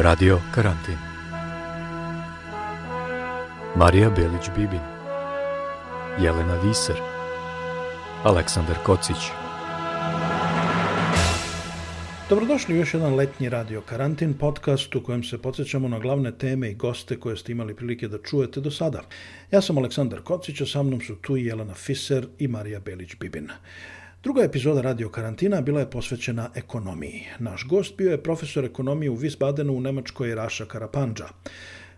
Radio Karantin Marija Belić-Bibin Jelena Viser Aleksandar Kocić Dobrodošli u još jedan letnji radio karantin podcast u kojem se podsjećamo na glavne teme i goste koje ste imali prilike da čujete do sada. Ja sam Aleksandar Kocić, a sa mnom su tu i Jelena Fiser i Marija Belić-Bibin. Druga epizoda radio karantina bila je posvećena ekonomiji. Naš gost bio je profesor ekonomije u Wiesbadenu u Nemačkoj Raša Karapandža.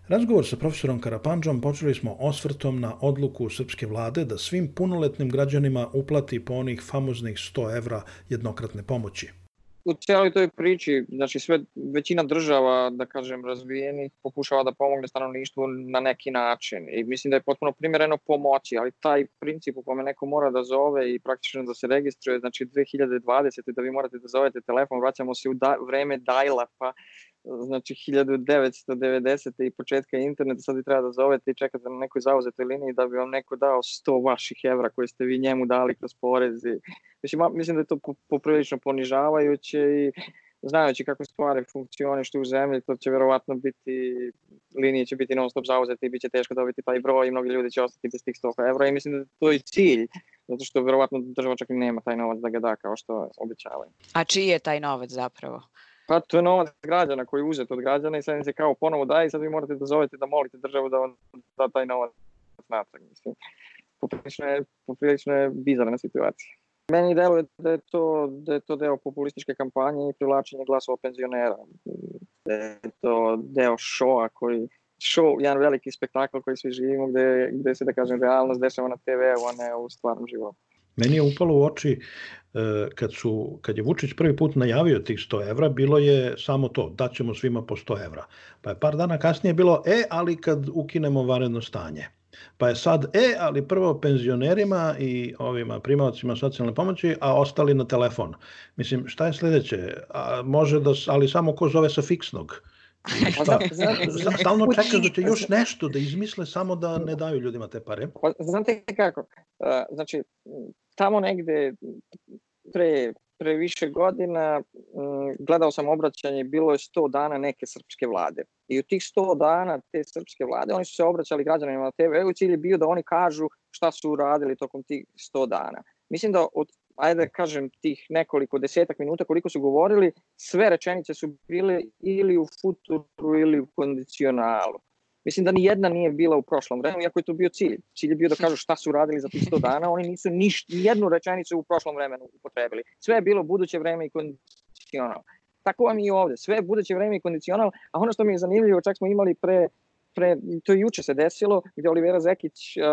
Razgovor sa profesorom Karapandžom počeli smo osvrtom na odluku srpske vlade da svim punoletnim građanima uplati po onih famoznih 100 evra jednokratne pomoći u cijeloj toj priči, znači sve, većina država, da kažem, razvijeni, pokušava da pomogne stanovništvu na neki način i mislim da je potpuno primjereno pomoći, ali taj princip u kome neko mora da zove i praktično da se registruje, znači 2020. da vi morate da zovete telefon, vraćamo se u da, vreme dial-upa, znači 1990. i početka interneta, sad vi treba da zovete i čekate na nekoj zauzetoj liniji da bi vam neko dao 100 vaših evra koje ste vi njemu dali kroz porezi. Mislim, mislim da je to poprilično ponižavajuće i znajući kako stvari funkcionišu u zemlji, to će verovatno biti, linije će biti non stop zauzete i bit će teško dobiti taj broj i mnogi ljudi će ostati bez tih 100 evra i mislim da to je cilj, zato što verovatno država čak i nema taj novac da ga da kao što obećavaju. A čiji je taj novac zapravo? Pa to je novac građana koji je uzet od građana i sad im se kao ponovo daje i sad vi morate da zovete da molite državu da vam da taj novac natrag. Mislim. Poprilično je, poprilično je bizarna situacija. Meni deluje da je to, da je to deo populističke kampanje i privlačenje glasova penzionera. Da je to deo šoa koji show, jedan veliki spektakl koji svi živimo gde, gde se, da kažem, realnost dešava na TV-u, a ne u stvarnom životu. Meni je upalo u oči e, kad, su, kad je Vučić prvi put najavio tih 100 evra, bilo je samo to, daćemo svima po 100 evra. Pa je par dana kasnije bilo, e, ali kad ukinemo varedno stanje. Pa je sad, e, ali prvo penzionerima i ovima primalcima socijalne pomoći, a ostali na telefon. Mislim, šta je sledeće? A, može da, ali samo ko zove sa fiksnog. Šta? Stalno čekaš da će još nešto da izmisle samo da ne daju ljudima te pare. Pa, znate kako? Znači, tamo negde pre, pre više godina gledao sam obraćanje, bilo je 100 dana neke srpske vlade. I u tih 100 dana te srpske vlade, oni su se obraćali građanima na TV, u cilj je bio da oni kažu šta su uradili tokom tih 100 dana. Mislim da od ajde da kažem, tih nekoliko desetak minuta koliko su govorili, sve rečenice su bile ili u futuru ili u kondicionalu. Mislim da ni jedna nije bila u prošlom vremenu, iako je to bio cilj. Cilj je bio da kažu šta su radili za tih 100 dana, oni nisu niš, ni jednu rečenicu u prošlom vremenu upotrebili. Sve je bilo buduće vreme i kondicional. Tako vam i ovde, sve je buduće vreme i kondicional, a ono što mi je zanimljivo, čak smo imali pre pre, to juče se desilo, gde Olivera Zekić uh,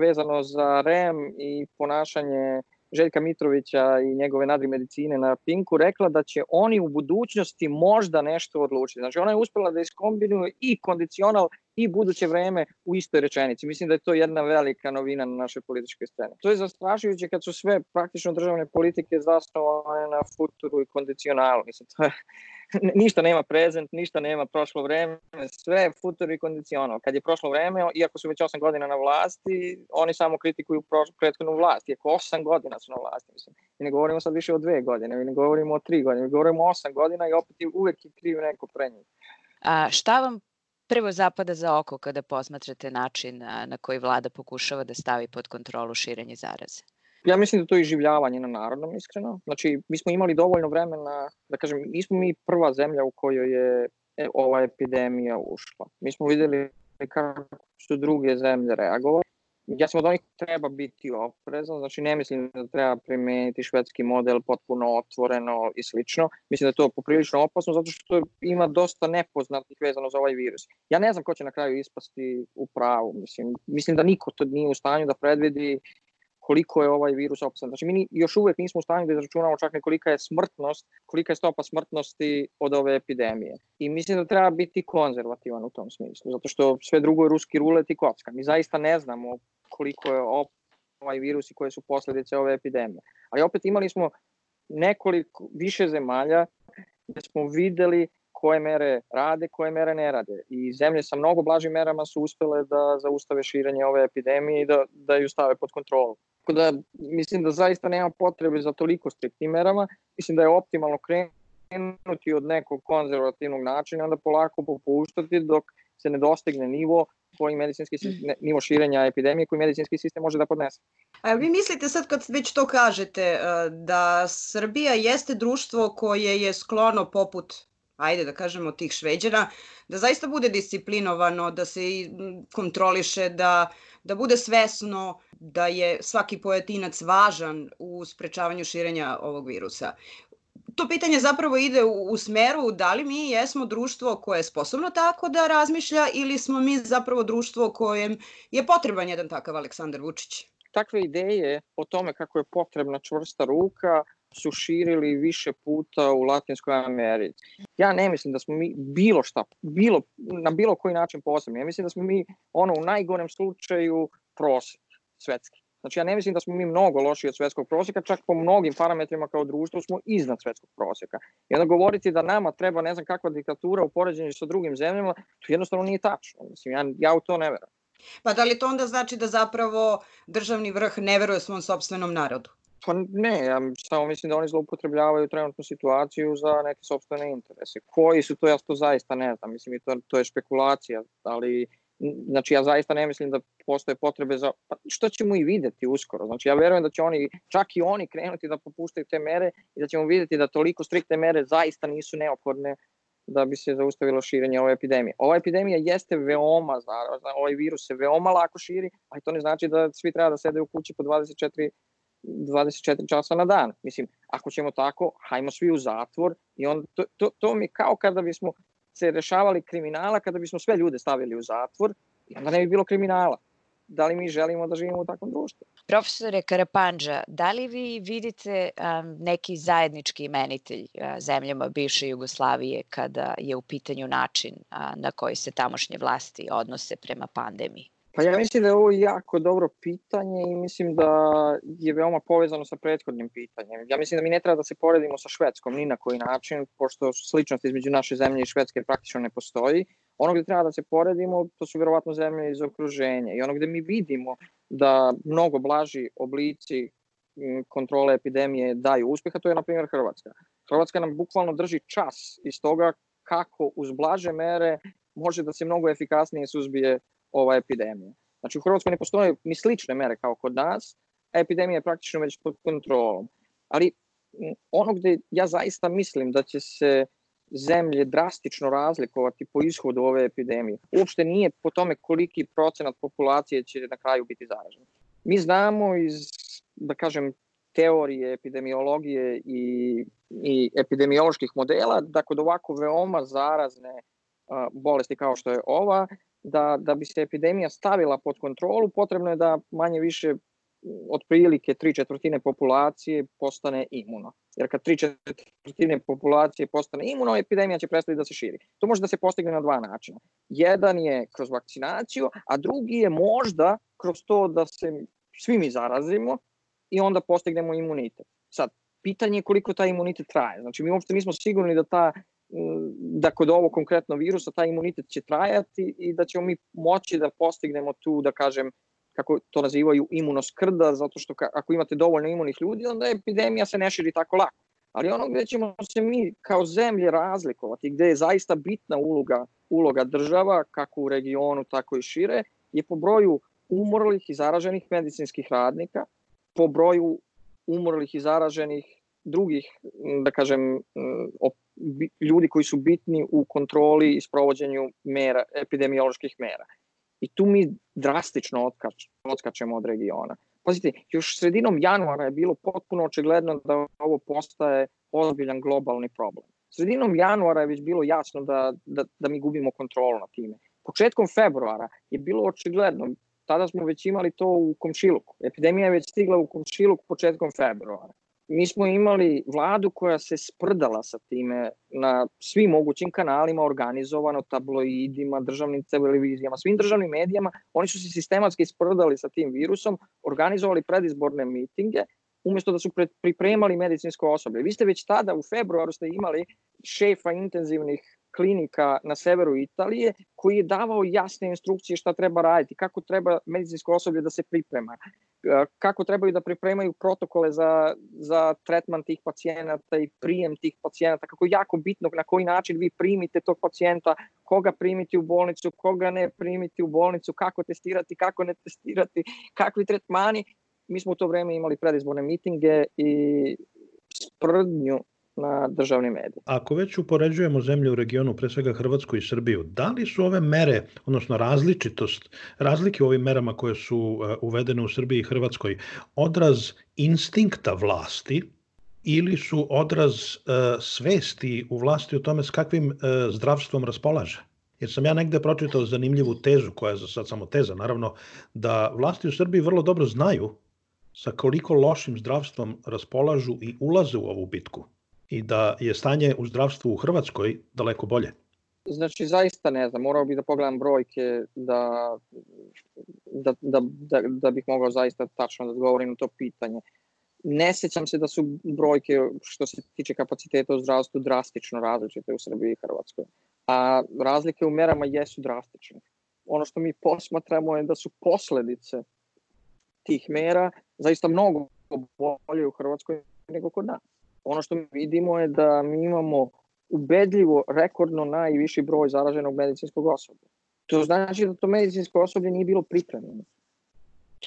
vezano za REM i ponašanje Željka Mitrovića i njegove nadrimedicine na Pinku rekla da će oni u budućnosti možda nešto odlučiti. Znači ona je uspela da iskombinuje i kondicional i buduće vreme u istoj rečenici. Mislim da je to jedna velika novina na našoj političkoj sceni. To je zastrašujuće kad su sve praktično državne politike zasnovane na futuru i kondicionalu. Mislim, to je, ništa nema prezent, ništa nema prošlo vreme, sve je futur i kondicional. Kad je prošlo vreme, iako su već 8 godina na vlasti, oni samo kritikuju prethodnu vlast. Iako 8 godina su na vlasti, mislim. I ne govorimo sad više o dve godine, i ne govorimo o tri godine, mi govorimo o 8 godina i opet uvek je kriv neko pre njih. A šta vam prvo zapada za oko kada posmatrate način na koji vlada pokušava da stavi pod kontrolu širenje zaraze? Ja mislim da to je iživljavanje na narodnom, iskreno. Znači, mi smo imali dovoljno vremena, da kažem, nismo mi prva zemlja u kojoj je e, ova epidemija ušla. Mi smo videli kako su druge zemlje reagovali. Ja sam od onih treba biti oprezan, znači ne mislim da treba primeniti švedski model potpuno otvoreno i slično. Mislim da je to poprilično opasno zato što ima dosta nepoznatih vezano za ovaj virus. Ja ne znam ko će na kraju ispasti u pravu. Mislim, mislim da niko to nije u stanju da predvidi koliko je ovaj virus opasan. Znači, mi još uvek nismo u stanju da izračunamo čak ne kolika je smrtnost, kolika je stopa smrtnosti od ove epidemije. I mislim da treba biti konzervativan u tom smislu, zato što sve drugo je ruski rulet i kocka. Mi zaista ne znamo koliko je op ovaj virus i koje su posledice ove epidemije. Ali opet imali smo nekoliko više zemalja gde smo videli koje mere rade, koje mere ne rade. I zemlje sa mnogo blažim merama su uspele da zaustave širenje ove epidemije i da, da ju stave pod kontrolu. Tako da mislim da zaista nema potrebe za toliko striktnim merama. Mislim da je optimalno krenuti od nekog konzervativnog načina, onda polako popuštati dok se ne dostigne nivo koji medicinski sistem, nivo širenja epidemije koji medicinski sistem može da podnese. A vi mislite sad kad već to kažete e, da Srbija jeste društvo koje je sklono poput ajde da kažemo tih šveđana, da zaista bude disciplinovano, da se kontroliše, da, da bude svesno da je svaki pojedinac važan u sprečavanju širenja ovog virusa. To pitanje zapravo ide u, u smeru da li mi jesmo društvo koje je sposobno tako da razmišlja ili smo mi zapravo društvo kojem je potreban jedan takav Aleksandar Vučić? Takve ideje o tome kako je potrebna čvrsta ruka su širili više puta u Latinskoj Americi. Ja ne mislim da smo mi bilo šta, bilo, na bilo koji način posebni. Ja mislim da smo mi ono u najgorem slučaju prosek svetski. Znači ja ne mislim da smo mi mnogo loši od svetskog prosjeka, čak po mnogim parametrima kao društvo smo iznad svetskog prosjeka. I onda govoriti da nama treba ne znam kakva diktatura u poređenju sa drugim zemljama, to jednostavno nije tačno. Mislim, ja, ja u to ne veram. Pa da li to onda znači da zapravo državni vrh ne veruje svom sobstvenom narodu? Pa ne, ja samo mislim da oni zloupotrebljavaju trenutnu situaciju za neke sobstvene interese. Koji su to, ja to zaista ne znam. Mislim, to, to je špekulacija, ali znači ja zaista ne mislim da postoje potrebe za, pa što ćemo i videti uskoro. Znači ja verujem da će oni, čak i oni krenuti da popuštaju te mere i da ćemo videti da toliko striktne mere zaista nisu neophodne da bi se zaustavilo širenje ove epidemije. Ova epidemija jeste veoma zarazna, ovaj virus se veoma lako širi, ali to ne znači da svi treba da sede u kući po 24 24 časa na dan. Mislim, ako ćemo tako, hajmo svi u zatvor i on, to, to, to mi kao kada bismo se rešavali kriminala, kada bismo sve ljude stavili u zatvor i onda ne bi bilo kriminala. Da li mi želimo da živimo u takvom društvu? Profesore Karapanđa, da li vi vidite um, neki zajednički imenitelj uh, zemljama bivše Jugoslavije kada je u pitanju način uh, na koji se tamošnje vlasti odnose prema pandemiji? Pa ja mislim da je ovo jako dobro pitanje i mislim da je veoma povezano sa prethodnim pitanjem. Ja mislim da mi ne treba da se poredimo sa Švedskom ni na koji način, pošto sličnost između naše zemlje i Švedske praktično ne postoji. Ono gde treba da se poredimo, to su verovatno zemlje iz okruženja i ono gde mi vidimo da mnogo blaži oblici kontrole epidemije daju uspeha, to je na primjer Hrvatska. Hrvatska nam bukvalno drži čas iz toga kako uz blaže mere može da se mnogo efikasnije suzbije ova epidemija. Znači u Hrvatskoj ne postoje ni slične mere kao kod nas, a epidemija je praktično već pod kontrolom. Ali ono gde ja zaista mislim da će se zemlje drastično razlikovati po ishodu ove epidemije, uopšte nije po tome koliki procenat populacije će na kraju biti zaražen. Mi znamo iz, da kažem, teorije epidemiologije i, i epidemioloških modela da kod ovako veoma zarazne a, bolesti kao što je ova, da, da bi se epidemija stavila pod kontrolu, potrebno je da manje više otprilike tri četvrtine populacije postane imuno. Jer kad tri četvrtine populacije postane imuno, epidemija će prestati da se širi. To može da se postigne na dva načina. Jedan je kroz vakcinaciju, a drugi je možda kroz to da se svi mi zarazimo i onda postignemo imunitet. Sad, pitanje je koliko taj imunitet traje. Znači, mi uopšte nismo sigurni da ta da kod ovog konkretno virusa taj imunitet će trajati i da ćemo mi moći da postignemo tu, da kažem, kako to nazivaju imunoskrda, zato što ako imate dovoljno imunih ljudi, onda epidemija se ne širi tako lako. Ali ono gde ćemo se mi kao zemlje razlikovati, gde je zaista bitna uloga, uloga država, kako u regionu, tako i šire, je po broju umrlih i zaraženih medicinskih radnika, po broju umrlih i zaraženih drugih, da kažem, ljudi koji su bitni u kontroli i sprovođenju mera, epidemioloških mera. I tu mi drastično otkač, otkačemo od regiona. Pazite, još sredinom januara je bilo potpuno očigledno da ovo postaje ozbiljan globalni problem. Sredinom januara je već bilo jasno da, da, da mi gubimo kontrolu na time. Početkom februara je bilo očigledno, tada smo već imali to u komšiluku. Epidemija je već stigla u komšiluk početkom februara. Mi smo imali vladu koja se sprdala sa time na svim mogućim kanalima, organizovano, tabloidima, državnim televizijama, svim državnim medijama. Oni su se sistematski sprdali sa tim virusom, organizovali predizborne mitinge, umesto da su pripremali medicinsko osoblje. Vi ste već tada u februaru ste imali šefa intenzivnih klinika na severu Italije koji je davao jasne instrukcije šta treba raditi, kako treba medicinsko osoblje da se priprema, kako trebaju da pripremaju protokole za, za tretman tih pacijenata i prijem tih pacijenata, kako je jako bitno na koji način vi primite tog pacijenta, koga primiti u bolnicu, koga ne primiti u bolnicu, kako testirati, kako ne testirati, kakvi tretmani. Mi smo u to vreme imali predizborne mitinge i sprdnju na državni medij. Ako već upoređujemo zemlje u regionu, pre svega Hrvatsku i Srbiju, da li su ove mere, odnosno različitost, razlike u ovim merama koje su uh, uvedene u Srbiji i Hrvatskoj, odraz instinkta vlasti ili su odraz uh, svesti u vlasti o tome s kakvim uh, zdravstvom raspolaže? Jer sam ja negde pročitao zanimljivu tezu, koja je za sad samo teza, naravno, da vlasti u Srbiji vrlo dobro znaju sa koliko lošim zdravstvom raspolažu i ulaze u ovu bitku i da je stanje u zdravstvu u Hrvatskoj daleko bolje? Znači, zaista ne znam, morao bih da pogledam brojke da, da, da, da, da bih mogao zaista tačno da odgovorim na to pitanje. Ne sećam se da su brojke što se tiče kapaciteta u zdravstvu drastično različite u Srbiji i Hrvatskoj. A razlike u merama jesu drastične. Ono što mi posmatramo je da su posledice tih mera zaista mnogo bolje u Hrvatskoj nego kod nas ono što vidimo je da mi imamo ubedljivo rekordno najviši broj zaraženog medicinskog osoblja. To znači da to medicinsko osoblje nije bilo pripremljeno.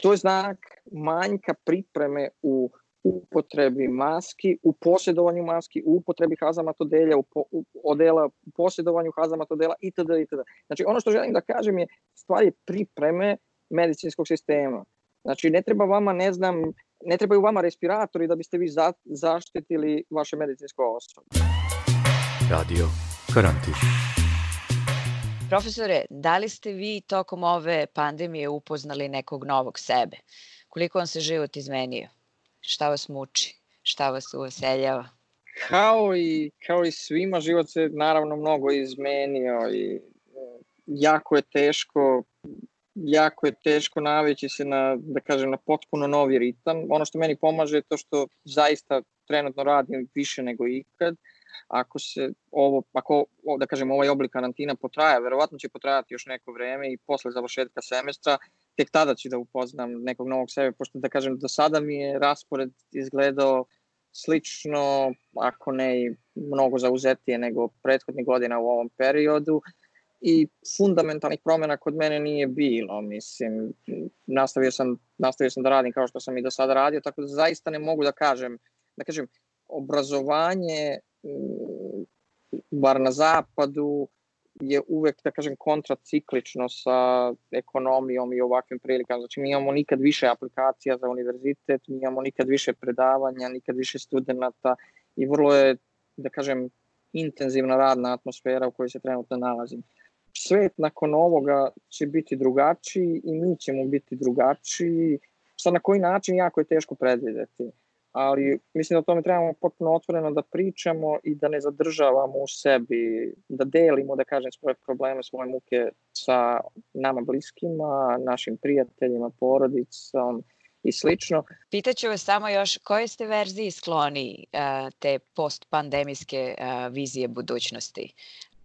To je znak manjka pripreme u upotrebi maski, u posjedovanju maski, u upotrebi hazamatodelja, u, po, u odela, u posjedovanju hazamatodelja itd. itd. Znači ono što želim da kažem je stvar je pripreme medicinskog sistema. Znači ne treba vama, ne znam, ne trebaju vama respiratori da biste vi za, zaštitili vaše medicinsko osobe. Radio Karantin. Profesore, da li ste vi tokom ove pandemije upoznali nekog novog sebe? Koliko vam se život izmenio? Šta vas muči? Šta vas uveseljava? Kao i, kao i svima, život se naravno mnogo izmenio i e, jako je teško jako je teško navići se na, da kažem, na potpuno novi ritam. Ono što meni pomaže je to što zaista trenutno radim više nego ikad. Ako se ovo, ako, da kažem, ovaj oblik karantina potraja, verovatno će potrajati još neko vreme i posle završetka semestra, tek tada ću da upoznam nekog novog sebe, pošto da kažem, do sada mi je raspored izgledao slično, ako ne i mnogo zauzetije nego prethodnih godina u ovom periodu i fundamentalnih promjena kod mene nije bilo, mislim, nastavio sam, nastavio sam da radim kao što sam i do sada radio, tako da zaista ne mogu da kažem, da kažem, obrazovanje, mm, bar na zapadu, je uvek, da kažem, kontraciklično sa ekonomijom i ovakvim prilikama. Znači, mi imamo nikad više aplikacija za univerzitet, mi imamo nikad više predavanja, nikad više studenta i vrlo je, da kažem, intenzivna radna atmosfera u kojoj se trenutno nalazim svet nakon ovoga će biti drugačiji i mi ćemo biti drugačiji. Sad na koji način jako je teško predvideti, ali mislim da o tome trebamo potpuno otvoreno da pričamo i da ne zadržavamo u sebi, da delimo, da kažem, svoje probleme, svoje muke sa nama bliskima, našim prijateljima, porodicom, i slično. Pitaću vas samo još koje ste verziji skloni uh, te postpandemijske uh, vizije budućnosti?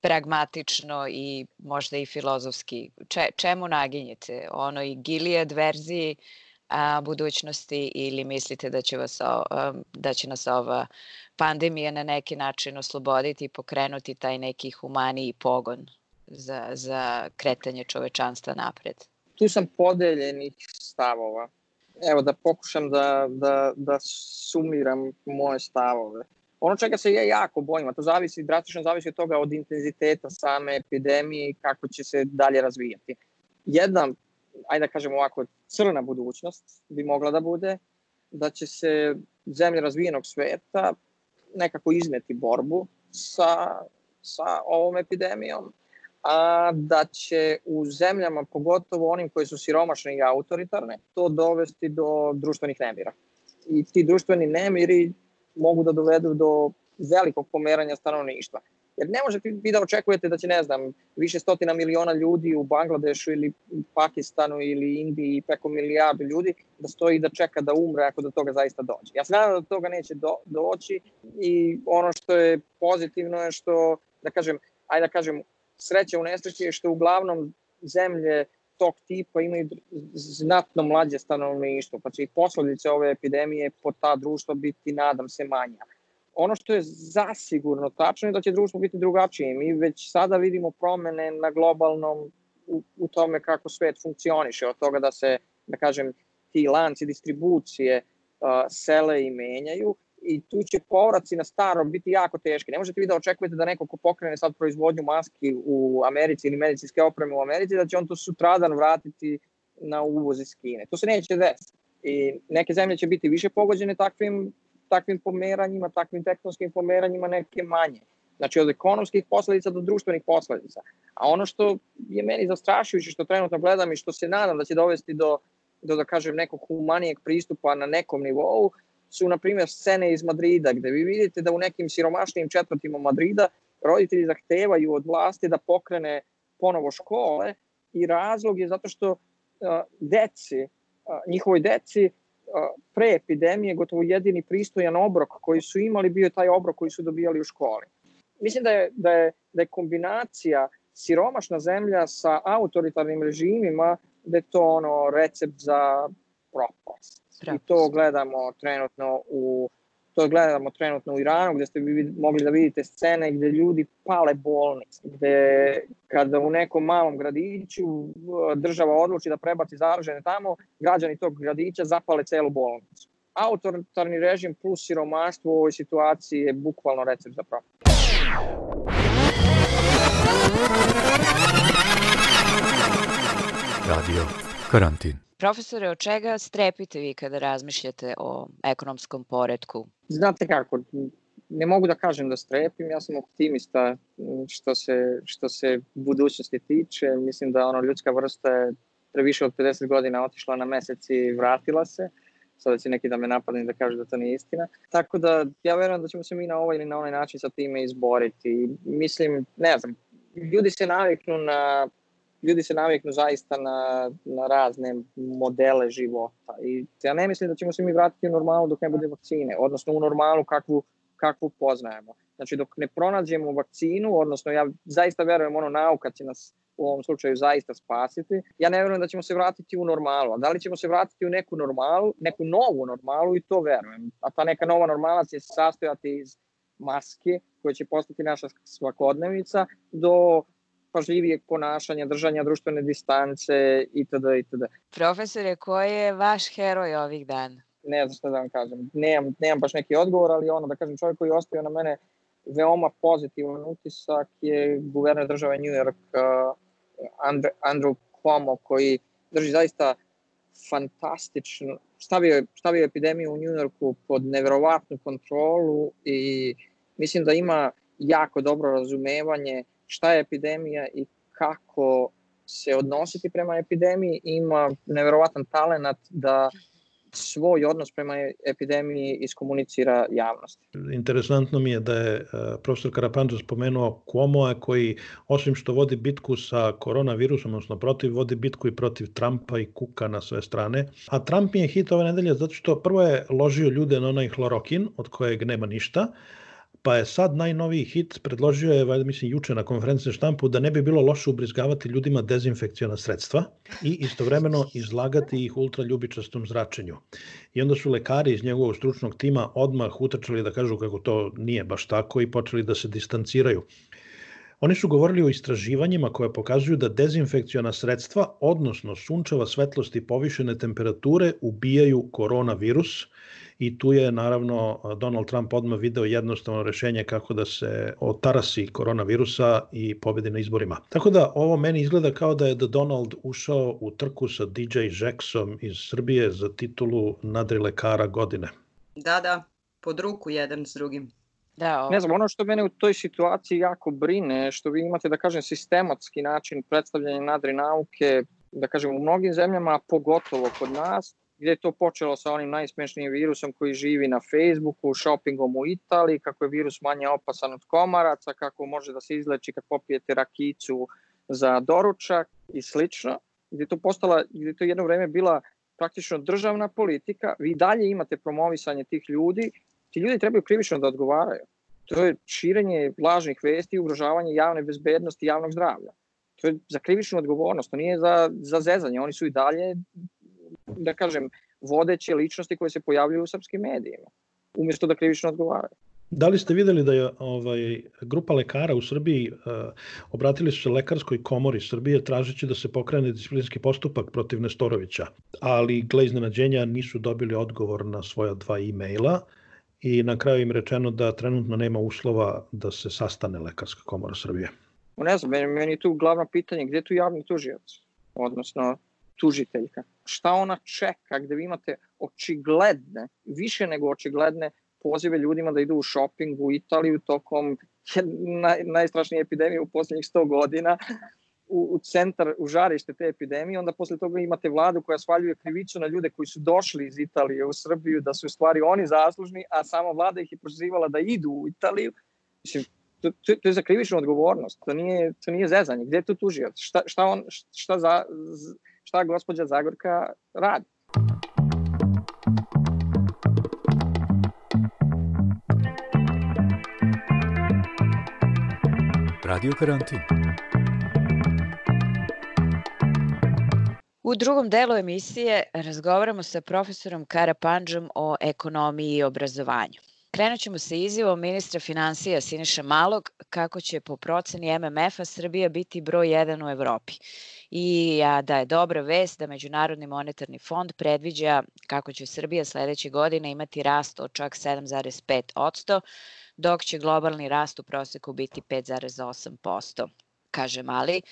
Pragmatično i možda i filozofski. Če, čemu naginjete? Onoj Gilead verziji a, budućnosti ili mislite da će, vas, o, da će nas ova pandemija na neki način osloboditi i pokrenuti taj neki humaniji pogon za, za kretanje čovečanstva napred? Tu sam podeljenih stavova. Evo da pokušam da, da, da sumiram moje stavove. Ono čega se ja jako bojim, a to zavisi, drastično zavisi od toga od intenziteta same epidemije i kako će se dalje razvijati. Jedna, ajde da kažemo ovako, crna budućnost bi mogla da bude da će se zemlje razvijenog sveta nekako izmeti borbu sa, sa ovom epidemijom, a da će u zemljama, pogotovo onim koji su siromašne i autoritarne, to dovesti do društvenih nemira. I ti društveni nemiri mogu da dovedu do velikog pomeranja stanovništva. Jer ne možete vi da očekujete da će, ne znam, više stotina miliona ljudi u Bangladešu ili Pakistanu ili Indiji preko milijardu ljudi da stoji da čeka da umre ako do toga zaista dođe. Ja se nadam da toga neće do, doći i ono što je pozitivno je što, da kažem, ajde da kažem, sreća u nesreći je što uglavnom zemlje tog tipa imaju znatno mlađe stanovništvo, pa će i posledice ove epidemije po ta društva biti, nadam se, manja ono što je zasigurno tačno je da će društvo biti drugačije. Mi već sada vidimo promene na globalnom u, u tome kako svet funkcioniše, od toga da se, da kažem, ti lanci distribucije uh, sele i menjaju i tu će povraci na staro biti jako teški. Ne možete vi da očekujete da neko ko pokrene sad proizvodnju maski u Americi ili medicinske opreme u Americi, da će on to sutradan vratiti na uvoz iz Kine. To se neće desiti. I neke zemlje će biti više pogođene takvim takvim pomeranjima, takvim tektonskim pomeranjima, neke manje. Znači od ekonomskih posledica do društvenih posledica. A ono što je meni zastrašujuće, što trenutno gledam i što se nadam da će dovesti do, do da kažem, nekog humanijeg pristupa na nekom nivou, su, na primjer, scene iz Madrida, gde vi vidite da u nekim siromašnijim četvrtima Madrida roditelji zahtevaju od vlasti da pokrene ponovo škole i razlog je zato što uh, deci, uh, njihovoj deci pre epidemije gotovo jedini pristojan obrok koji su imali bio taj obrok koji su dobijali u školi. Mislim da je, da je, da je kombinacija siromašna zemlja sa autoritarnim režimima da je to ono recept za propast. I to gledamo trenutno u to gledamo trenutno u Iranu, gde ste vi mogli da vidite scene gde ljudi pale bolnice, gde kada u nekom malom gradiću država odluči da prebaci zaražene tamo, građani tog gradića zapale celu bolnicu. Autoritarni režim plus siromaštvo u ovoj situaciji je bukvalno recept za propast. Radio Karantin Profesore, od čega strepite vi kada razmišljate o ekonomskom poredku? Znate kako, ne mogu da kažem da strepim, ja sam optimista što se, što se budućnosti tiče. Mislim da ono, ljudska vrsta je previše od 50 godina otišla na mesec i vratila se. Sada će neki da me napadne da kažu da to nije istina. Tako da ja verujem da ćemo se mi na ovaj ili na onaj način sa time izboriti. Mislim, ne znam, ljudi se naviknu na ljudi se naviknu zaista na, na razne modele života i ja ne mislim da ćemo se mi vratiti u normalu dok ne bude vakcine, odnosno u normalu kakvu, kakvu poznajemo. Znači dok ne pronađemo vakcinu, odnosno ja zaista verujem ono nauka će nas u ovom slučaju zaista spasiti. Ja ne verujem da ćemo se vratiti u normalu. A da li ćemo se vratiti u neku normalu, neku novu normalu i to verujem. A ta neka nova normala će se sastojati iz maske koje će postati naša svakodnevica do pažljivijeg ponašanja, držanja društvene distance itd. itd. Profesore, koji je vaš heroj ovih dana? Ne znam šta da vam kažem. Nemam, nemam baš neki odgovor, ali ono da kažem čovjek koji je ostavio na mene veoma pozitivan utisak je guverner države New York uh, Andre, Andrew Cuomo koji drži zaista fantastično, stavio, stavio epidemiju u New Yorku pod neverovatnu kontrolu i mislim da ima jako dobro razumevanje šta je epidemija i kako se odnositi prema epidemiji, ima neverovatan talent da svoj odnos prema epidemiji iskomunicira javnosti. Interesantno mi je da je e, profesor Karapanđo spomenuo Cuomoa koji osim što vodi bitku sa koronavirusom, odnosno protiv, vodi bitku i protiv Trumpa i Kuka na sve strane. A Trump mi je hit ove nedelje zato što prvo je ložio ljude na onaj hlorokin od kojeg nema ništa, pa je sad najnoviji hit, predložio je, valjda mislim, juče na konferenciji štampu, da ne bi bilo loše ubrizgavati ljudima dezinfekcijona sredstva i istovremeno izlagati ih ultraljubičastom zračenju. I onda su lekari iz njegovog stručnog tima odmah utrčali da kažu kako to nije baš tako i počeli da se distanciraju. Oni su govorili o istraživanjima koje pokazuju da dezinfekciona sredstva, odnosno sunčeva svetlost i povišene temperature ubijaju koronavirus, i tu je naravno Donald Trump odmah video jednostavno rešenje kako da se otarasi koronavirusa i pobedi na izborima. Tako da ovo meni izgleda kao da je da Donald ušao u trku sa DJ Jacksom iz Srbije za titulu nadrilekara godine. Da, da, pod ruku jedan s drugim. Da, Ne znam, ono što mene u toj situaciji jako brine, što vi imate, da kažem, sistematski način predstavljanja nadri nauke, da kažem, u mnogim zemljama, pogotovo kod nas, gde je to počelo sa onim najsmešnijim virusom koji živi na Facebooku, shoppingom u Italiji, kako je virus manje opasan od komaraca, kako može da se izleči kad popijete rakicu za doručak i slično, gde je to postala, gde je to jedno vreme bila praktično državna politika, vi dalje imate promovisanje tih ljudi, ti ljudi trebaju krivično da odgovaraju. To je širenje lažnih vesti i ugrožavanje javne bezbednosti i javnog zdravlja. To je za krivičnu odgovornost, to nije za, za zezanje. Oni su i dalje, da kažem, vodeće ličnosti koje se pojavljuju u srpskim medijima, umjesto da krivično odgovaraju. Da li ste videli da je ovaj, grupa lekara u Srbiji uh, obratili su se lekarskoj komori Srbije tražeći da se pokrene disciplinski postupak protiv Nestorovića, ali gle iznenađenja nisu dobili odgovor na svoja dva e-maila i na kraju im rečeno da trenutno nema uslova da se sastane lekarska komora Srbije. Ne znam, meni, meni je tu glavno pitanje gde je tu javni tužilac, odnosno tužiteljka. Šta ona čeka gde vi imate očigledne, više nego očigledne pozive ljudima da idu u shopping u Italiju tokom naj, najstrašnije epidemije u poslednjih 100 godina u, u centar, u žarište te epidemije, onda posle toga imate vladu koja svaljuje krivicu na ljude koji su došli iz Italije u Srbiju, da su u stvari oni zaslužni, a sama vlada ih je pozivala da idu u Italiju. Mislim, to, to, to je za krivičnu odgovornost, to nije, to nije zezanje. Gde je to tužijac? Šta, šta, on, šta, za, šta gospođa Zagorka radi? Radio karantin. U drugom delu emisije razgovaramo sa profesorom Karapandžom o ekonomiji i obrazovanju. Krenut ćemo sa izjavom ministra financija Siniša Malog kako će po proceni MMF-a Srbija biti broj 1 u Evropi. I da je dobra vest da Međunarodni monetarni fond predviđa kako će Srbija sledeće godine imati rast od čak 7,5 dok će globalni rast u proseku biti 5,8% kaže Mali,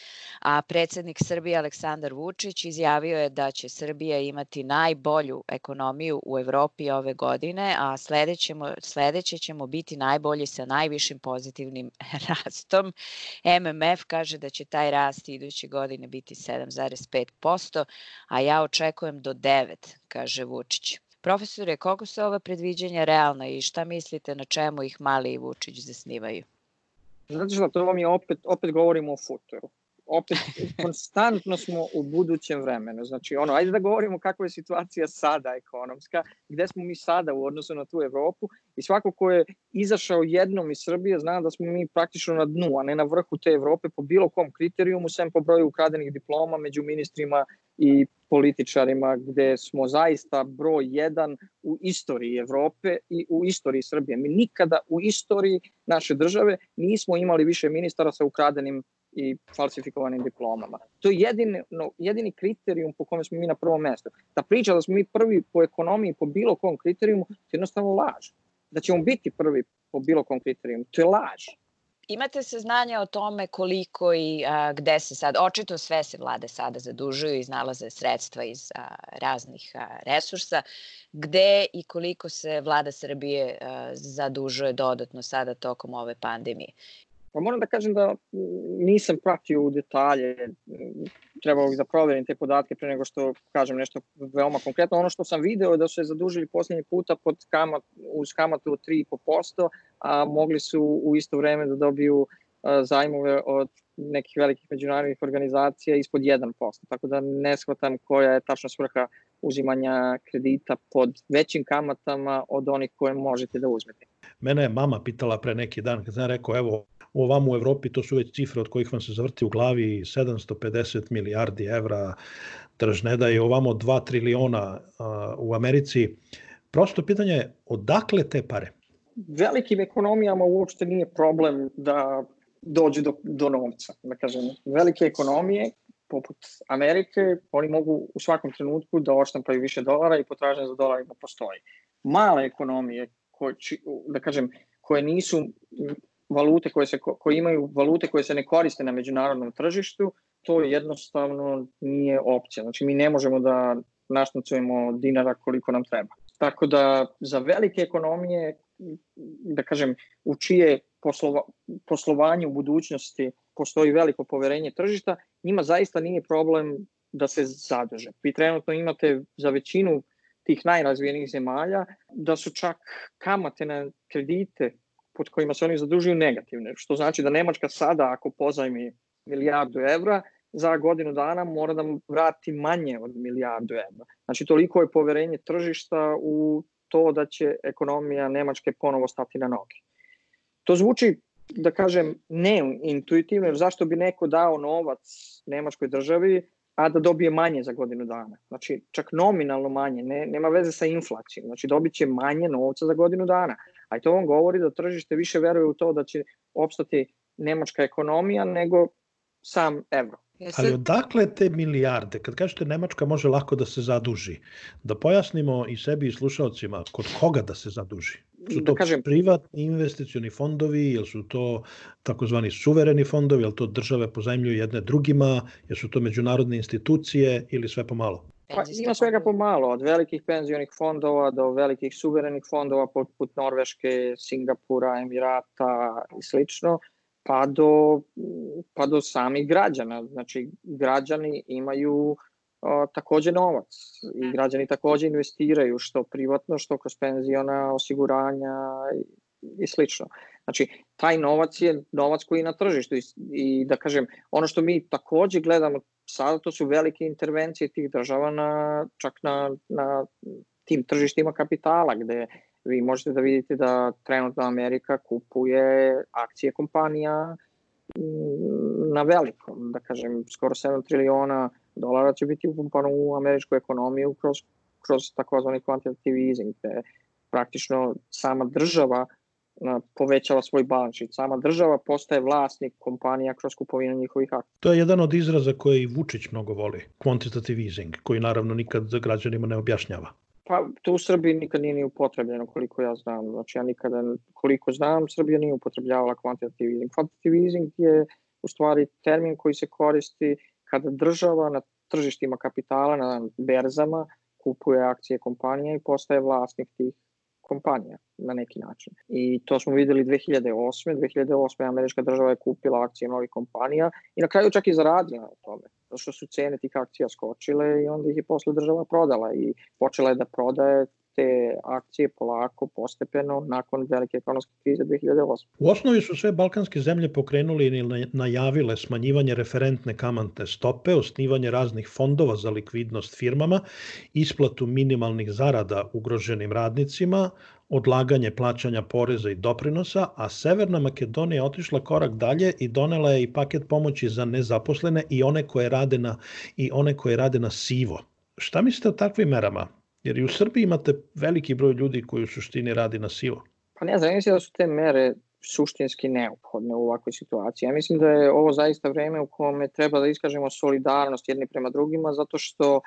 a predsednik Srbije Aleksandar Vučić izjavio je da će Srbija imati najbolju ekonomiju u Evropi ove godine, a sledećemo, sledeće ćemo biti najbolji sa najvišim pozitivnim rastom. MMF kaže da će taj rast iduće godine biti 7,5%, a ja očekujem do 9, kaže Vučić. Profesore, koliko su ova predviđanja realna i šta mislite na čemu ih Mali i Vučić zasnivaju? Zato što to vam je opet, opet govorimo o futuru. Opet, konstantno smo u budućem vremenu. Znači, ono, ajde da govorimo kakva je situacija sada ekonomska, gde smo mi sada u odnosu na tu Evropu i svako ko je izašao jednom iz Srbije zna da smo mi praktično na dnu, a ne na vrhu te Evrope po bilo kom kriterijumu, sem po broju ukradenih diploma među ministrima i političarima gde smo zaista broj jedan u istoriji Evrope i u istoriji Srbije. Mi nikada u istoriji naše države nismo imali više ministara sa ukradenim i falsifikovanim diplomama. To je jedini, no, jedini kriterijum po kome smo mi na prvom mestu. Ta priča da smo mi prvi po ekonomiji po bilo kom kriterijumu, to je jednostavno laž. Da ćemo biti prvi po bilo kom kriterijumu, to je laž. Imate saznanja o tome koliko i a, gde se sad, očito sve se vlade sada zadužuju, iznalaze sredstva iz a, raznih a, resursa, gde i koliko se vlada Srbije a, zadužuje dodatno sada tokom ove pandemije. Pa moram da kažem da nisam pratio u detalje, trebao bih da proverim te podatke pre nego što kažem nešto veoma konkretno. Ono što sam video je da su se zadužili poslednji puta pod kamat, uz kamatu od 3,5%, a mogli su u isto vreme da dobiju zajmove od nekih velikih međunarodnih organizacija ispod 1%. Tako da ne shvatam koja je tačna svrha uzimanja kredita pod većim kamatama od onih koje možete da uzmete. Mene je mama pitala pre neki dan kad sam rekao evo u ovam u Evropi to su već cifre od kojih vam se zavrti u glavi 750 milijardi evra tržne da je ovamo 2 triliona u Americi. Prosto pitanje je odakle te pare? Velikim ekonomijama uopšte nije problem da dođe do, do novca. Da kažem, velike ekonomije poput Amerike, oni mogu u svakom trenutku da oštampaju više dolara i potražnja za dolarima postoji. Male ekonomije, koje, da kažem, koje nisu valute koje, se, koje imaju valute koje se ne koriste na međunarodnom tržištu, to jednostavno nije opcija. Znači mi ne možemo da naštancujemo dinara koliko nam treba. Tako da za velike ekonomije da kažem, u čije poslova, poslovanje u budućnosti postoji veliko poverenje tržišta, njima zaista nije problem da se zadrže. Vi trenutno imate za većinu tih najrazvijenih zemalja da su čak kamate na kredite pod kojima se oni zadužuju negativne, što znači da Nemačka sada ako pozajmi milijardu evra, za godinu dana mora da vrati manje od milijardu evra. Znači toliko je poverenje tržišta u to da će ekonomija Nemačke ponovo stati na noge. To zvuči, da kažem, neintuitivno, jer zašto bi neko dao novac Nemačkoj državi, a da dobije manje za godinu dana. Znači, čak nominalno manje, ne, nema veze sa inflacijom. Znači, dobit će manje novca za godinu dana. A i to vam govori da tržište više veruje u to da će opstati nemačka ekonomija nego sam evro. Ali odakle te milijarde? Kad kažete Nemačka može lako da se zaduži, da pojasnimo i sebi i slušalcima kod koga da se zaduži? Su to da kažem, privatni investicioni fondovi, ili su to takozvani suvereni fondovi, ili to države pozajmljuju jedne drugima, ili su to međunarodne institucije ili sve pomalo? Pa, ima svega pomalo, od velikih penzionih fondova do velikih suverenih fondova poput Norveške, Singapura, Emirata i slično pa do, pa do samih građana. Znači, građani imaju o, takođe novac i građani takođe investiraju što privatno, što kroz penziona, osiguranja i, i slično. Znači, taj novac je novac koji je na tržištu i, i da kažem, ono što mi takođe gledamo sada, to su velike intervencije tih država na, čak na, na tim tržištima kapitala, gde vi možete da vidite da trenutno Amerika kupuje akcije kompanija mm, na velikom, da kažem, skoro 7 triliona dolara će biti upumpano u američku ekonomiju kroz, kroz takozvani quantitative easing, gde praktično sama država povećava svoj balans sheet. Sama država postaje vlasnik kompanija kroz kupovinu njihovih akcija. To je jedan od izraza koji Vučić mnogo voli, quantitative easing, koji naravno nikad za građanima ne objašnjava. Pa to u Srbiji nikad nije ni upotrebljeno koliko ja znam. Znači ja nikada, koliko znam, Srbija nije upotrebljavala quantitative easing. Quantitative easing je u stvari termin koji se koristi kada država na tržištima kapitala, na berzama, kupuje akcije kompanija i postaje vlasnik tih kompanija na neki način. I to smo videli 2008. 2008. američka država je kupila akcije novih kompanija i na kraju čak i zaradila na tome zato što su cene tih akcija skočile i onda ih je posle država prodala i počela je da prodaje te akcije polako, postepeno, nakon velike ekonomske krize 2008. U osnovi su sve balkanske zemlje pokrenuli ili najavile smanjivanje referentne kamante stope, osnivanje raznih fondova za likvidnost firmama, isplatu minimalnih zarada ugroženim radnicima, odlaganje plaćanja poreza i doprinosa, a Severna Makedonija otišla korak dalje i donela je i paket pomoći za nezaposlene i one koje rade na, i one koje rade na sivo. Šta mislite o takvim merama? Jer i u Srbiji imate veliki broj ljudi koji u suštini radi na sivo. Pa ne znam, mislim da su te mere suštinski neophodne u ovakvoj situaciji. Ja mislim da je ovo zaista vreme u kome treba da iskažemo solidarnost jedni prema drugima, zato što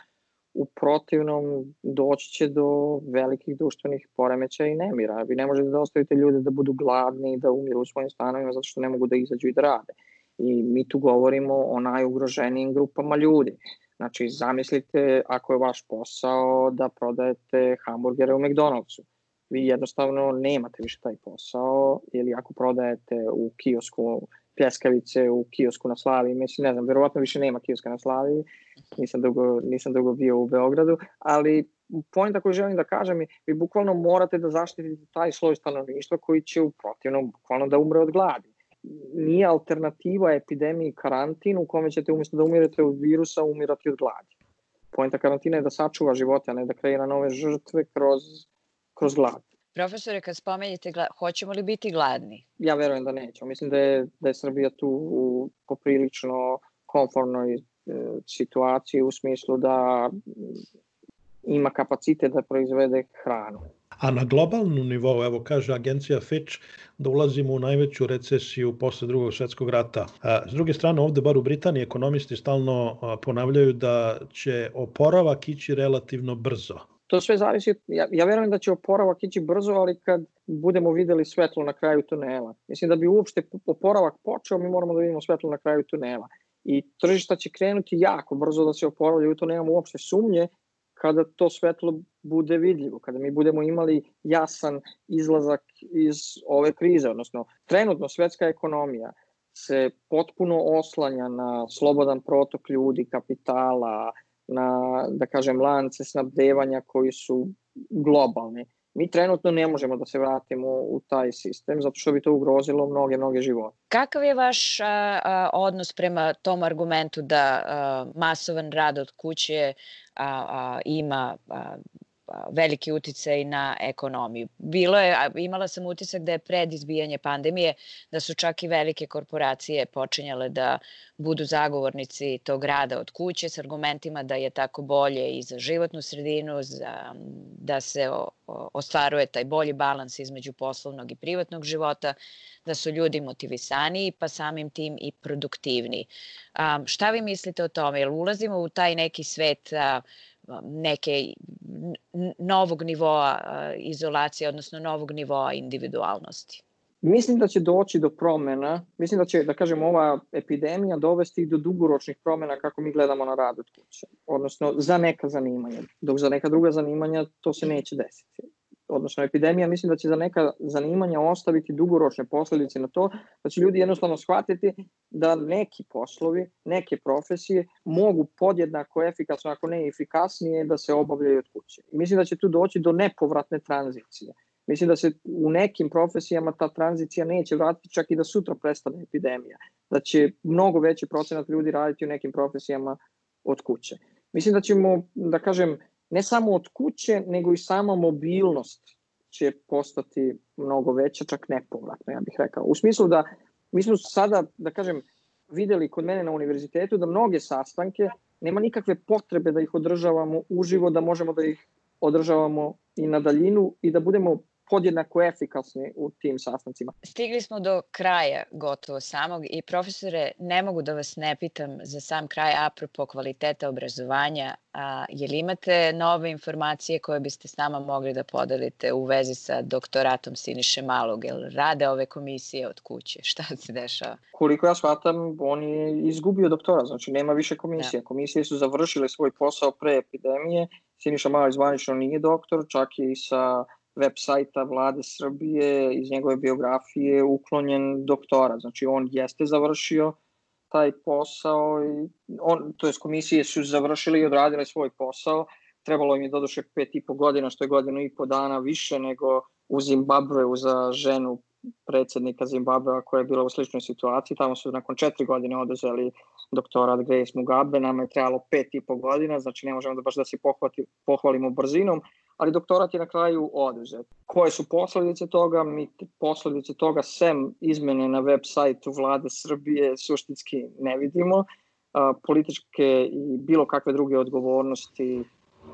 u protivnom doći će do velikih društvenih poremeća i nemira. Vi ne možete da ostavite ljude da budu gladni i da umiru u svojim stanovima zato što ne mogu da izađu i da rade. I mi tu govorimo o najugroženijim grupama ljudi. Znači, zamislite ako je vaš posao da prodajete hamburgere u McDonald'su. Vi jednostavno nemate više taj posao ili ako prodajete u kiosku pljeskavice u kiosku na Slavi, mislim, ne znam, verovatno više nema kioska na Slavi, nisam dugo, nisam dugo bio u Beogradu, ali pojenta koju želim da kažem je, vi bukvalno morate da zaštitite taj sloj stanovništva koji će u protivnom bukvalno da umre od gladi nije alternativa epidemiji karantin u kome ćete umjesto da umirete od virusa umirati od gladi. Poenta karantina je da sačuva živote, a ne da kreira nove žrtve kroz, kroz glad. Profesore, kad spomenjete, hoćemo li biti gladni? Ja verujem da nećemo. Mislim da je, da je Srbija tu u poprilično konformnoj e, situaciji u smislu da ima kapacitet da proizvede hranu. A na globalnom nivou, evo kaže agencija Fitch, da ulazimo u najveću recesiju posle drugog svetskog rata. S druge strane, ovde bar u Britaniji ekonomisti stalno ponavljaju da će oporavak ići relativno brzo. To sve zavisi, ja, ja verujem da će oporavak ići brzo, ali kad budemo videli svetlo na kraju tunela. Mislim da bi uopšte oporavak počeo, mi moramo da vidimo svetlo na kraju tunela. I tržišta će krenuti jako brzo da se oporavljaju, to nemamo uopšte sumnje, kada to svetlo bude vidljivo, kada mi budemo imali jasan izlazak iz ove krize, odnosno trenutno svetska ekonomija se potpuno oslanja na slobodan protok ljudi, kapitala, na, da kažem, lance snabdevanja koji su globalni. Mi trenutno ne možemo da se vratimo u taj sistem zato što bi to ugrozilo mnoge, mnoge živote. Kakav je vaš a, a, odnos prema tom argumentu da a, masovan rad od kuće a, a, ima a, veliki uticaj na ekonomiju. Bilo je, imala sam utisak da je pred izbijanje pandemije, da su čak i velike korporacije počinjale da budu zagovornici tog rada od kuće s argumentima da je tako bolje i za životnu sredinu, za, da se o, o, ostvaruje taj bolji balans između poslovnog i privatnog života, da su ljudi motivisaniji, pa samim tim i produktivniji. Šta vi mislite o tome? Jel ulazimo u taj neki svet a, neke novog nivoa izolacije, odnosno novog nivoa individualnosti? Mislim da će doći do promena, mislim da će, da kažem, ova epidemija dovesti do dugoročnih promena kako mi gledamo na rad od kuće, odnosno za neka zanimanja, dok za neka druga zanimanja to se neće desiti odnosno epidemija, mislim da će za neka zanimanja ostaviti dugoročne posledice na to, da će ljudi jednostavno shvatiti da neki poslovi, neke profesije mogu podjednako efikasno, ako ne efikasnije, da se obavljaju od kuće. Mislim da će tu doći do nepovratne tranzicije. Mislim da se u nekim profesijama ta tranzicija neće vratiti čak i da sutra prestane epidemija. Da će mnogo veći procenat ljudi raditi u nekim profesijama od kuće. Mislim da ćemo, da kažem, ne samo od kuće, nego i sama mobilnost će postati mnogo veća, čak nepovratno, ja bih rekao. U smislu da mi smo sada, da kažem, videli kod mene na univerzitetu da mnoge sastanke nema nikakve potrebe da ih održavamo uživo, da možemo da ih održavamo i na daljinu i da budemo podjednako efikasni u tim sastancima. Stigli smo do kraja gotovo samog i profesore, ne mogu da vas ne pitam za sam kraj apropo kvaliteta obrazovanja, a, je li imate nove informacije koje biste s nama mogli da podelite u vezi sa doktoratom Siniše Malog, jel rade ove komisije od kuće, šta se dešava? Koliko ja shvatam, on je izgubio doktora, znači nema više komisije. Da. Komisije su završile svoj posao pre epidemije, Siniša Malo zvanično nije doktor, čak i sa web sajta vlade Srbije, iz njegove biografije uklonjen doktora. Znači on jeste završio taj posao i on, to je komisije su završili i odradile svoj posao. Trebalo im je doduše pet i po godina, što je godinu i po dana više nego u Zimbabveu za ženu predsednika Zimbabvea koja je bila u sličnoj situaciji. Tamo su nakon četiri godine oduzeli doktorat Grace Mugabe, nama je trebalo pet i po godina, znači ne možemo da baš da se pohvati, pohvalimo brzinom, ali doktorat je na kraju oduzet. Koje su posledice toga? Mi posledice toga sem izmene na web sajtu vlade Srbije suštinski ne vidimo. A, političke i bilo kakve druge odgovornosti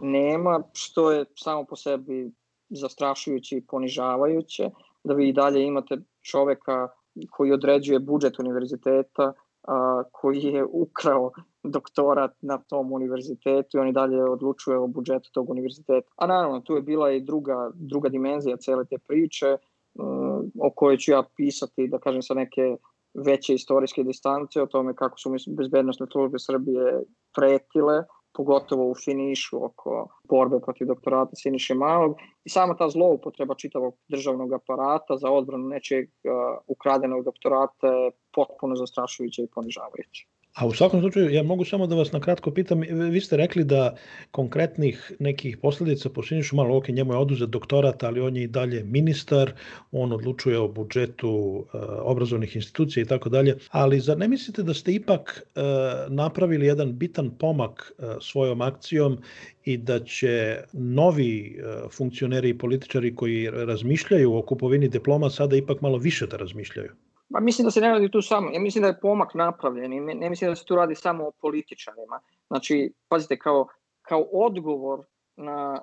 nema, što je samo po sebi zastrašujuće i ponižavajuće, da vi i dalje imate čoveka koji određuje budžet univerziteta, a, koji je ukrao doktorat na tom univerzitetu i on i dalje odlučuje o budžetu tog univerziteta. A naravno, tu je bila i druga, druga dimenzija cele te priče um, o kojoj ću ja pisati, da kažem, sa neke veće istorijske distance o tome kako su bezbednostne službe Srbije pretile pogotovo u finišu oko borbe protiv doktorata Siniše Malog i sama ta zloupotreba čitavog državnog aparata za odbranu nečeg uh, ukradenog doktorata je potpuno zastrašujuća i ponižavajuća. A u svakom slučaju, ja mogu samo da vas na kratko pitam, vi ste rekli da konkretnih nekih posledica po Sinišu malo, ok, njemu je oduzet doktorat, ali on je i dalje ministar, on odlučuje o budžetu uh, obrazovnih institucija i tako dalje, ali zar ne mislite da ste ipak uh, napravili jedan bitan pomak uh, svojom akcijom i da će novi uh, funkcioneri i političari koji razmišljaju o kupovini diploma sada ipak malo više da razmišljaju? Ma mislim da se ne radi tu samo, ja mislim da je pomak napravljen i ne mislim da se tu radi samo o političarima. Znači, pazite, kao, kao odgovor na,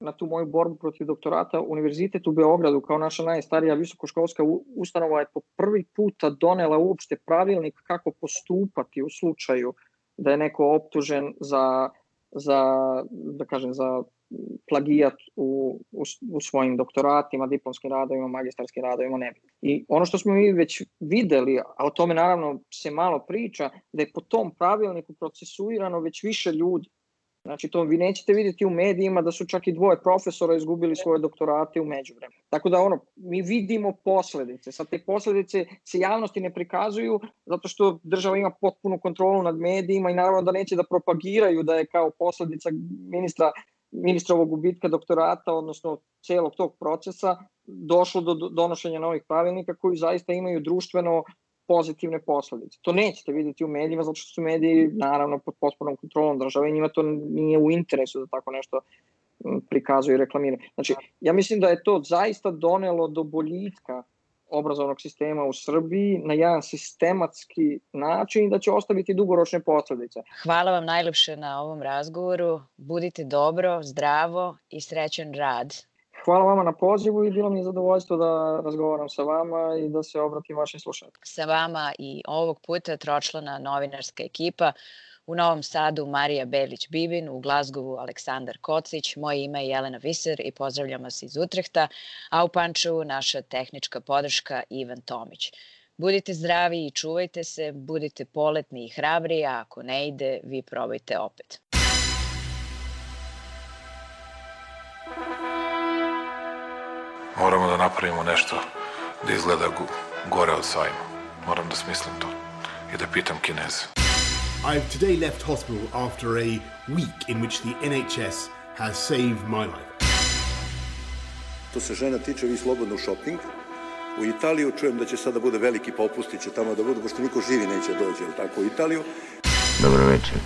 na tu moju borbu protiv doktorata, Univerzitet u Beogradu kao naša najstarija visokoškolska ustanova je po prvi puta donela uopšte pravilnik kako postupati u slučaju da je neko optužen za, za da kažem, za plagijat u, u, u svojim doktoratima, diplomskim radovima, magistarskim radovima, ne. I ono što smo mi već videli, a o tome naravno se malo priča, da je po tom pravilniku procesuirano već više ljudi. Znači, to vi nećete vidjeti u medijima da su čak i dvoje profesora izgubili svoje doktorate u međuvremenu. Tako da, ono, mi vidimo posledice. Sad te posledice se javnosti ne prikazuju zato što država ima potpunu kontrolu nad medijima i naravno da neće da propagiraju da je kao posledica ministra ministrovog gubitka doktorata, odnosno celog tog procesa, došlo do donošenja novih pravilnika koji zaista imaju društveno pozitivne posledice. To nećete vidjeti u medijima zato što su mediji naravno pod potpunom kontrolom države i njima to nije u interesu da tako nešto prikazuju i reklamiraju. Znači, ja mislim da je to zaista donelo do boljitka obrazovnog sistema u Srbiji na jedan sistematski način da će ostaviti dugoročne posledice. Hvala vam najlepše na ovom razgovoru. Budite dobro, zdravo i srećan rad. Hvala vama na pozivu i bilo mi je zadovoljstvo da razgovaram sa vama i da se obratim vašim slušateljima. Sa vama i ovog puta tročlana novinarska ekipa u Novom Sadu Marija Belić-Bibin, u Glazgovu Aleksandar Kocić, moje ime je Jelena Viser i pozdravljam vas iz Utrehta, a u Pančevu naša tehnička podrška Ivan Tomić. Budite zdravi i čuvajte se, budite poletni i hrabri, a ako ne ide, vi probajte opet. Moramo da napravimo nešto da izgleda gore od sajma. Moram da smislim to i da pitam Kineze. I've today left hospital after a week in which the NHS has saved my life. To se žena tiče, vi slobodno shopping. U Italiju čujem da će sada bude veliki popusti, će tamo da budu, pošto niko živi neće dođe, ali tako, u Italiju. Dobro večer.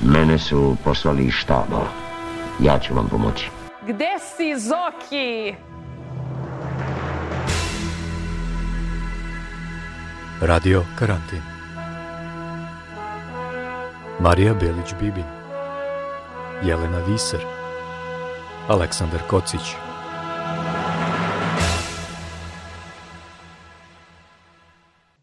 Mene su poslali iz štaba. Ja ću vam pomoći. Gde si, Zoki? Radio Karantin Marija Belić-Bibin Jelena Viser Aleksandar Kocić